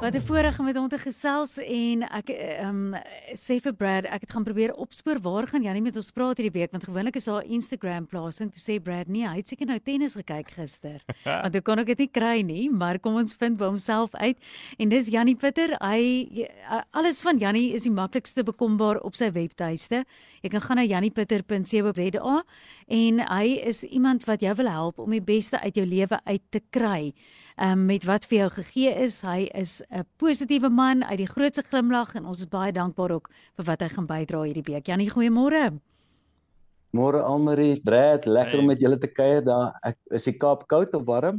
Wat 'n voorreg om met hom te gesels en ek ehm um, sê vir Brad, ek het gaan probeer opspoor waar gaan Janie met ons praat hierdie week want gewoonlik is daar Instagram plasing toe sê Brad nee, hy het seker nou tennis gekyk gister. want ek kon ook dit nie kry nie, maar kom ons vind by homself uit en dis Janie Pitter. Hy alles van Janie is die maklikste bekombaar op sy webtuiste. Jy kan gaan na janniepitter.co.za en hy is iemand wat jou wil help om die beste uit jou lewe uit te kry um, met wat vir jou gegee is. Hy is 'n positiewe man uit die grootste glimlag en ons is baie dankbaar ook vir wat hy gaan bydra hierdie week. Janie, goeiemôre. Môre Almarie, Brad, lekker hey. om met julle te kuier daar. Ek is die Kaap koud of warm?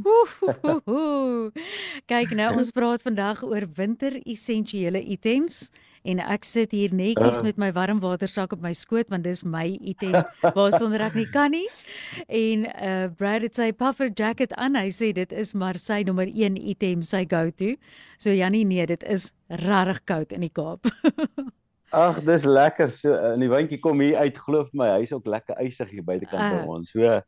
Kyk nou, ons praat vandag oor winter essensiële items en ek sit hier netjies uh. met my warmwatersak op my skoot want dis my item waarsonder ek nie kan nie. En uh Brad het sy puffer jacket aan. Hy sê dit is maar sy nommer 1 item, sy go-to. So Jannie, nee, dit is regtig koud in die Kaap. Ag, dis lekker. So in die windjie kom hier uit, glo my, hy's ook lekker ysig hier buitekant by uh. ons. So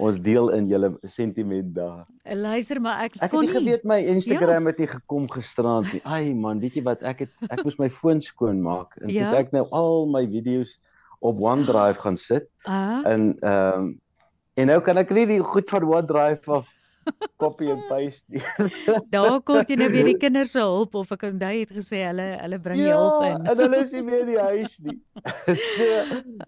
ons deel in julle sentiment daar. Luister maar ek, ek kon nie geweet my Instagram ja. het nie gekom gisterand nie. Ai man, weet jy wat ek het ek moes my foon skoon maak en ja. ek nou al my video's op OneDrive gaan sit. Uh. En ehm um, en nou kan ek nie die goed van OneDrive af copy and paste. Daar kom jy nou weer die kinders se hulp of ek onthou het gesê hulle hulle bring ja, hulp in. en hulle is nie meer in die huis nie. so,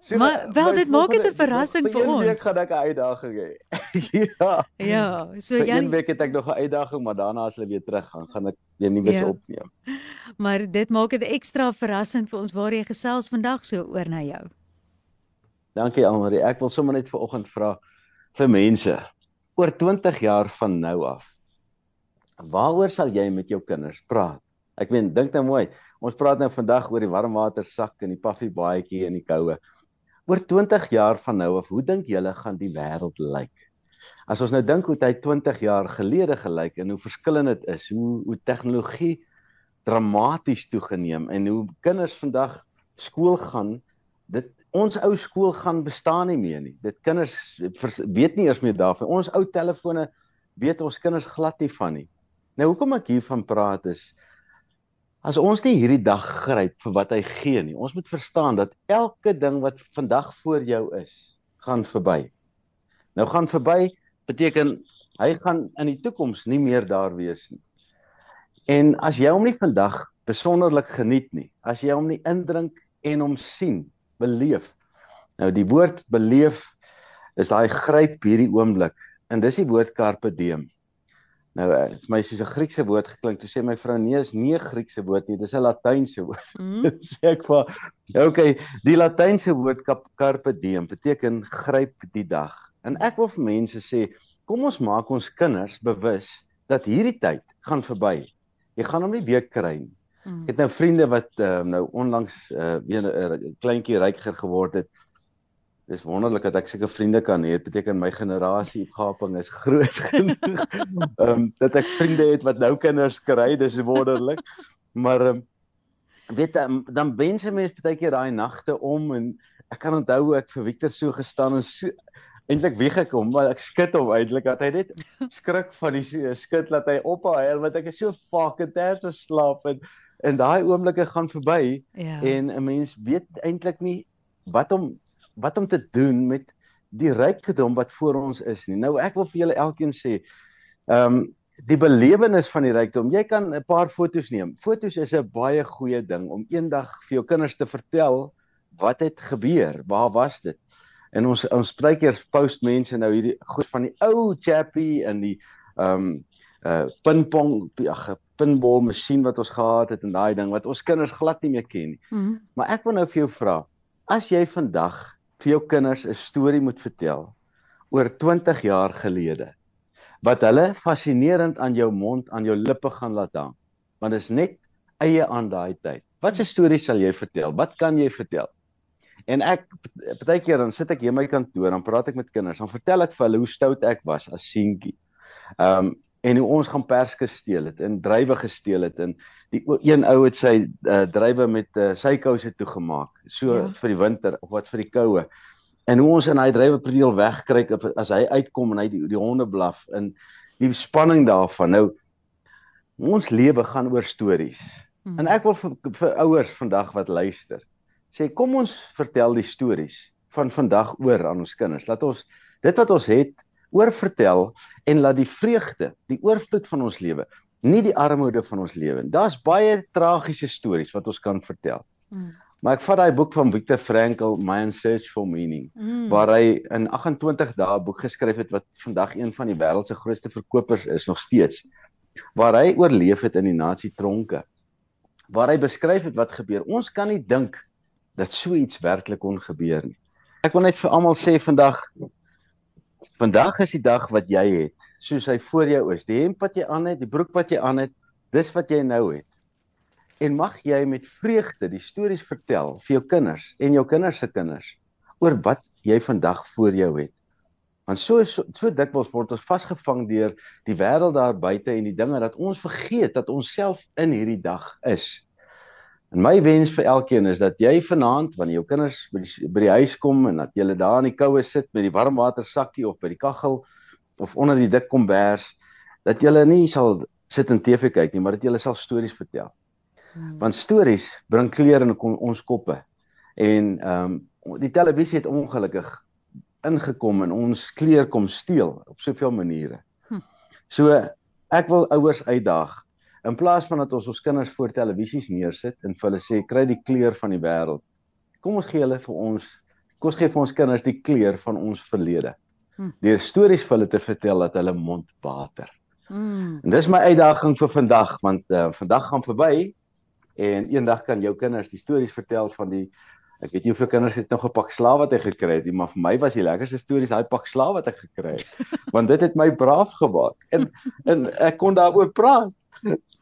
so maar wel dit maak dit 'n verrassing vir ons. Ek gaan ek 'n uitdaging hê. ja. Ja, so Jan Een week het ek nog 'n uitdaging, maar daarna as hulle weer terug gaan, gaan ek weer nuwe ja. opneem. Maar dit maak dit ekstra verrassend vir ons waar jy gesels vandag so oor na jou. Dankie Almarie. Ek wil sommer net vir oggend vra vir mense oor 20 jaar van nou af. Waaroor sal jy met jou kinders praat? Ek weet, dink nou mooi. Ons praat nou vandag oor die warmwatersak en die puffy baadjie in die koue. Oor 20 jaar van nou af, hoe dink julle gaan die wêreld lyk? As ons nou dink hoe dit 20 jaar gelede gelyk en hoe verskillend dit is, hoe hoe tegnologie dramaties toegeneem en hoe kinders vandag skool gaan, dit ons ou skool gaan bestaan nie meer nie. Dit kinders weet nie eers meer daarvan. Ons ou telefone weet ons kinders glad nie van nie. Nou hoekom ek hiervan praat is as ons nie hierdie dag gryp vir wat hy gee nie. Ons moet verstaan dat elke ding wat vandag voor jou is, gaan verby. Nou gaan verby beteken hy gaan in die toekoms nie meer daar wees nie. En as jy hom nie vandag besonderlik geniet nie, as jy hom nie indrink en hom sien beleef. Nou die woord beleef is daai gryp hierdie oomblik en dis die woord carpe diem. Nou eh, dit is my soos 'n Griekse woord geklink. Toe sê my vrou nee, is nie 'n Griekse woord nie, dis 'n Latynse woord. Mm. sê ek vir okay, die Latynse woord carpe diem beteken gryp die dag. En ek wil vir mense sê, kom ons maak ons kinders bewus dat hierdie tyd gaan verby. Jy gaan hom nie weer kry nie. Mm. Ek het nou vriende wat uh, nou onlangs uh, weer 'n uh, kleintjie ryker geword het. Dis wonderlik dat ek sulke vriende kan hê. Dit beteken my generasie opgaping is groot genoeg. Ehm um, dat ek vriende het wat nou kinders kry, dis wonderlik. Maar ehm um, weet um, dan wense mense baie keer daai nagte om en ek kan onthou ek vir Victor so gestaan en so eintlik wie gekom maar ek skud hom eintlik dat hy net skrik van die skud laat hy ophou want ek is so fucking terse slaap en en daai oomblikke gaan verby ja. en 'n mens weet eintlik nie wat om wat om te doen met die rykdom wat voor ons is nie. Nou ek wil vir julle elkeen sê, ehm um, die belewenis van die rykdom. Jy kan 'n paar fotos neem. Fotos is 'n baie goeie ding om eendag vir jou kinders te vertel wat het gebeur, waar was dit? En ons ons spreekers post mense nou hierdie goed van die ou chappie en die ehm um, uh pinpong ag pinball masjien wat ons gehad het en daai ding wat ons kinders glad nie meer ken nie. Mm -hmm. Maar ek wil nou vir jou vra, as jy vandag vir jou kinders 'n storie moet vertel oor 20 jaar gelede wat hulle fascinerend aan jou mond, aan jou lippe gaan laat hang. Want dit is net eie aan daai tyd. Wat 'n storie sal jy vertel? Wat kan jy vertel? En ek partykeer dan sit ek hier in my kantoor, dan praat ek met kinders, dan vertel ek vir hulle hoe stout ek was as seentjie. Ehm um, en hoe ons gaan perske steel het en druiwe gesteel het en die een ou het sy uh, druiwe met uh, sykouse toegemaak so ja. vir die winter of wat vir die koue en hoe ons in hy drywerpredeel wegkry as hy uitkom en hy die, die honde blaf en die spanning daarvan nou ons lewe gaan oor stories hmm. en ek wil vir, vir ouers vandag wat luister sê kom ons vertel die stories van vandag oor aan ons kinders laat ons dit wat ons het oorvertel en laat die vreugde die oorvloed van ons lewe nie die armoede van ons lewe daar's baie tragiese stories wat ons kan vertel hmm. Maar ek vat daai boek van Viktor Frankl, Man's Search for Meaning, mm. waar hy in 28 dae 'n boek geskryf het wat vandag een van die wêreld se grootste verkopers is nog steeds. Waar hy oorleef het in die nasie tronke. Waar hy beskryf het wat gebeur. Ons kan nie dink dat so iets werklik kon gebeur nie. Ek wil net vir almal sê vandag vandag is die dag wat jy het, soos hy voor jou is. Die hemp wat jy aan het, die broek wat jy aan het, dis wat jy nou het en mag jy met vreugde die stories vertel vir jou kinders en jou kinders se kinders oor wat jy vandag voor jou het. Want so so, so dikwels word ons vasgevang deur die wêreld daar buite en die dinge dat ons vergeet dat ons self in hierdie dag is. En my wens vir elkeen is dat jy vanaand wanneer jou kinders by die, by die huis kom en dat julle daar in die koue sit met die warmwatersakkie of by die kaggel of onder die dik kombers dat julle nie sal sit en TV kyk nie, maar dat julle sal stories vertel. Hmm. Want stories bring kleur in ons koppe. En ehm um, die televisie het ongelukkig ingekom en ons kleur kom steel op soveel maniere. Hm. So ek wil ouers uitdaag in plaas van dat ons ons kinders voor televisies neersit en vir hulle sê kry die kleur van die wêreld. Kom ons gee hulle vir ons kom ons gee vir ons kinders die kleur van ons verlede. Hm. Deur stories vir hulle te vertel dat hulle mond water. Mm. En dis my uitdaging vir vandag want uh, vandag gaan verby en eendag kan jou kinders die stories vertel van die ek weet nie hoeveel kinders het nog 'n pak slaaf wat hy gekry het nie maar vir my was die lekkerste stories daai pak slaaf wat ek gekry het want dit het my braaf gemaak en en ek kon daaroor praat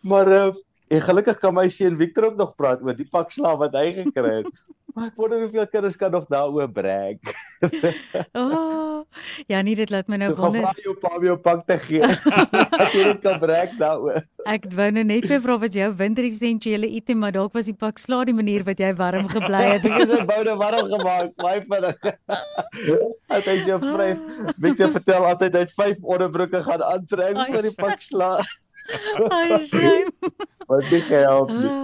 maar uh, en gelukkig kan my seun Victor ook nog praat oor die pak slaaf wat hy gekry het Maar ek wonder hoeveel kinders kan nog daaroor brag. oh, ja, nee, dit laat my nou wonder. Hoe jou pa jou pak te gee. As jy net kan brag daaroor. Ek wou nou net vir vra wat jou winter essensiële item, maar dalk was die pak slaa die manier wat jy warm gebly het. Ek het 'n boude warm gemaak, baie vinnig. As jy jou vryf, Victor vertel altyd hy het 5 onderbroeke gaan aantrek vir die pak slaa. Ai, shame. Wat dit help nie.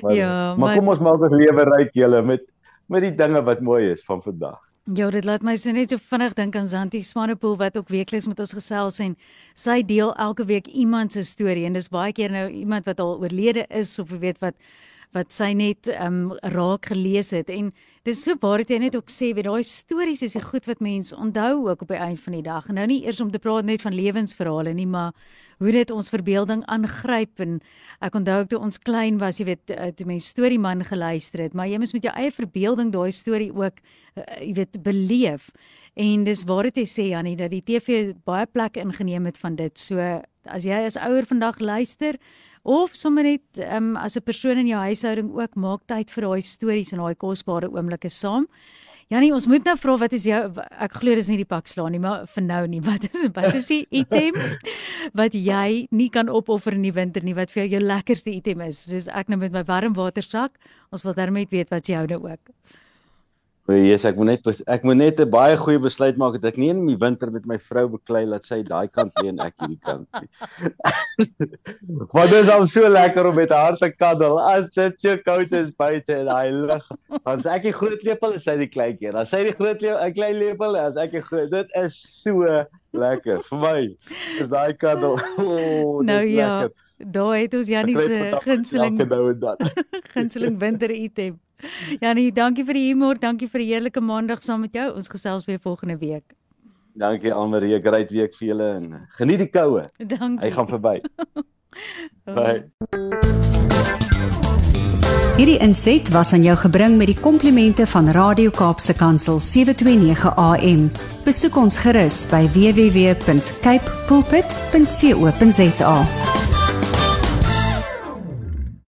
Maar, ja, maar, maar kom ons maak ons lewe ryk julle met met die dinge wat mooi is van vandag. Ja, dit laat my so net so vinnig dink aan Zanti Swanepoel wat ook weekliks met ons gesels en sy deel elke week iemand se storie en dis baie keer nou iemand wat al oorlede is of weet wat wat sy net um raak gelees het. En dis so waar dit jy net ook sê weet daai stories is die goed wat mense onthou ook op die einde van die dag. Nou nie eers om te praat net van lewensverhale nie maar hoe dit ons verbeelding aangryp. En ek onthou ek toe ons klein was jy weet eh, toe mense storieman geluister het maar jy moet met jou eie verbeelding daai storie ook uh, jy weet beleef. En dis waar dit jy sê Jannie dat die TV baie plek ingeneem het van dit. So as jy as ouer vandag luister of sommer net um, as 'n persoon in jou huishouding ook maak tyd vir daai stories en daai kosbare oomblikke saam. Janie, ons moet nou vra wat is jou ek glo dis nie die pak slaan nie, maar vir nou nie. Wat is wat is die item wat jy nie kan opoffer in die winter nie wat vir jou jou lekkerste item is? Dis ek nou met my warm watersak. Ons wil daarmee weet wat jy hou nou ook. O, yes, ek moet net ek moet net 'n baie goeie besluit maak dat ek nie in die winter met my vrou beklei laat sy daai kant lê en ek hierdie kant nie. Want dit is al so lekker om met haar te kaddel as dit so koud is buite in daai lug. As ek die groot lepel is sy die kleintjie. As sy die groot lepel, 'n klein lepel, as ek die groot. Dit is so lekker vir my. Is daai kaddel. Oh, nou ja. Daai het ons Jannie se gunsteling. Gunsteling winter item. Janie, dankie vir die humor, dankie vir die heerlike maandag saam met jou. Ons gesels weer volgende week. Dankie Almarie, 'n great week vir julle en geniet die koue. Dankie. Hy gaan verby. Bye. Hierdie inset was aan jou gebring met die komplimente van Radio Kaapse Kansel 729 AM. Besoek ons gerus by www.cape pulpit.co.za.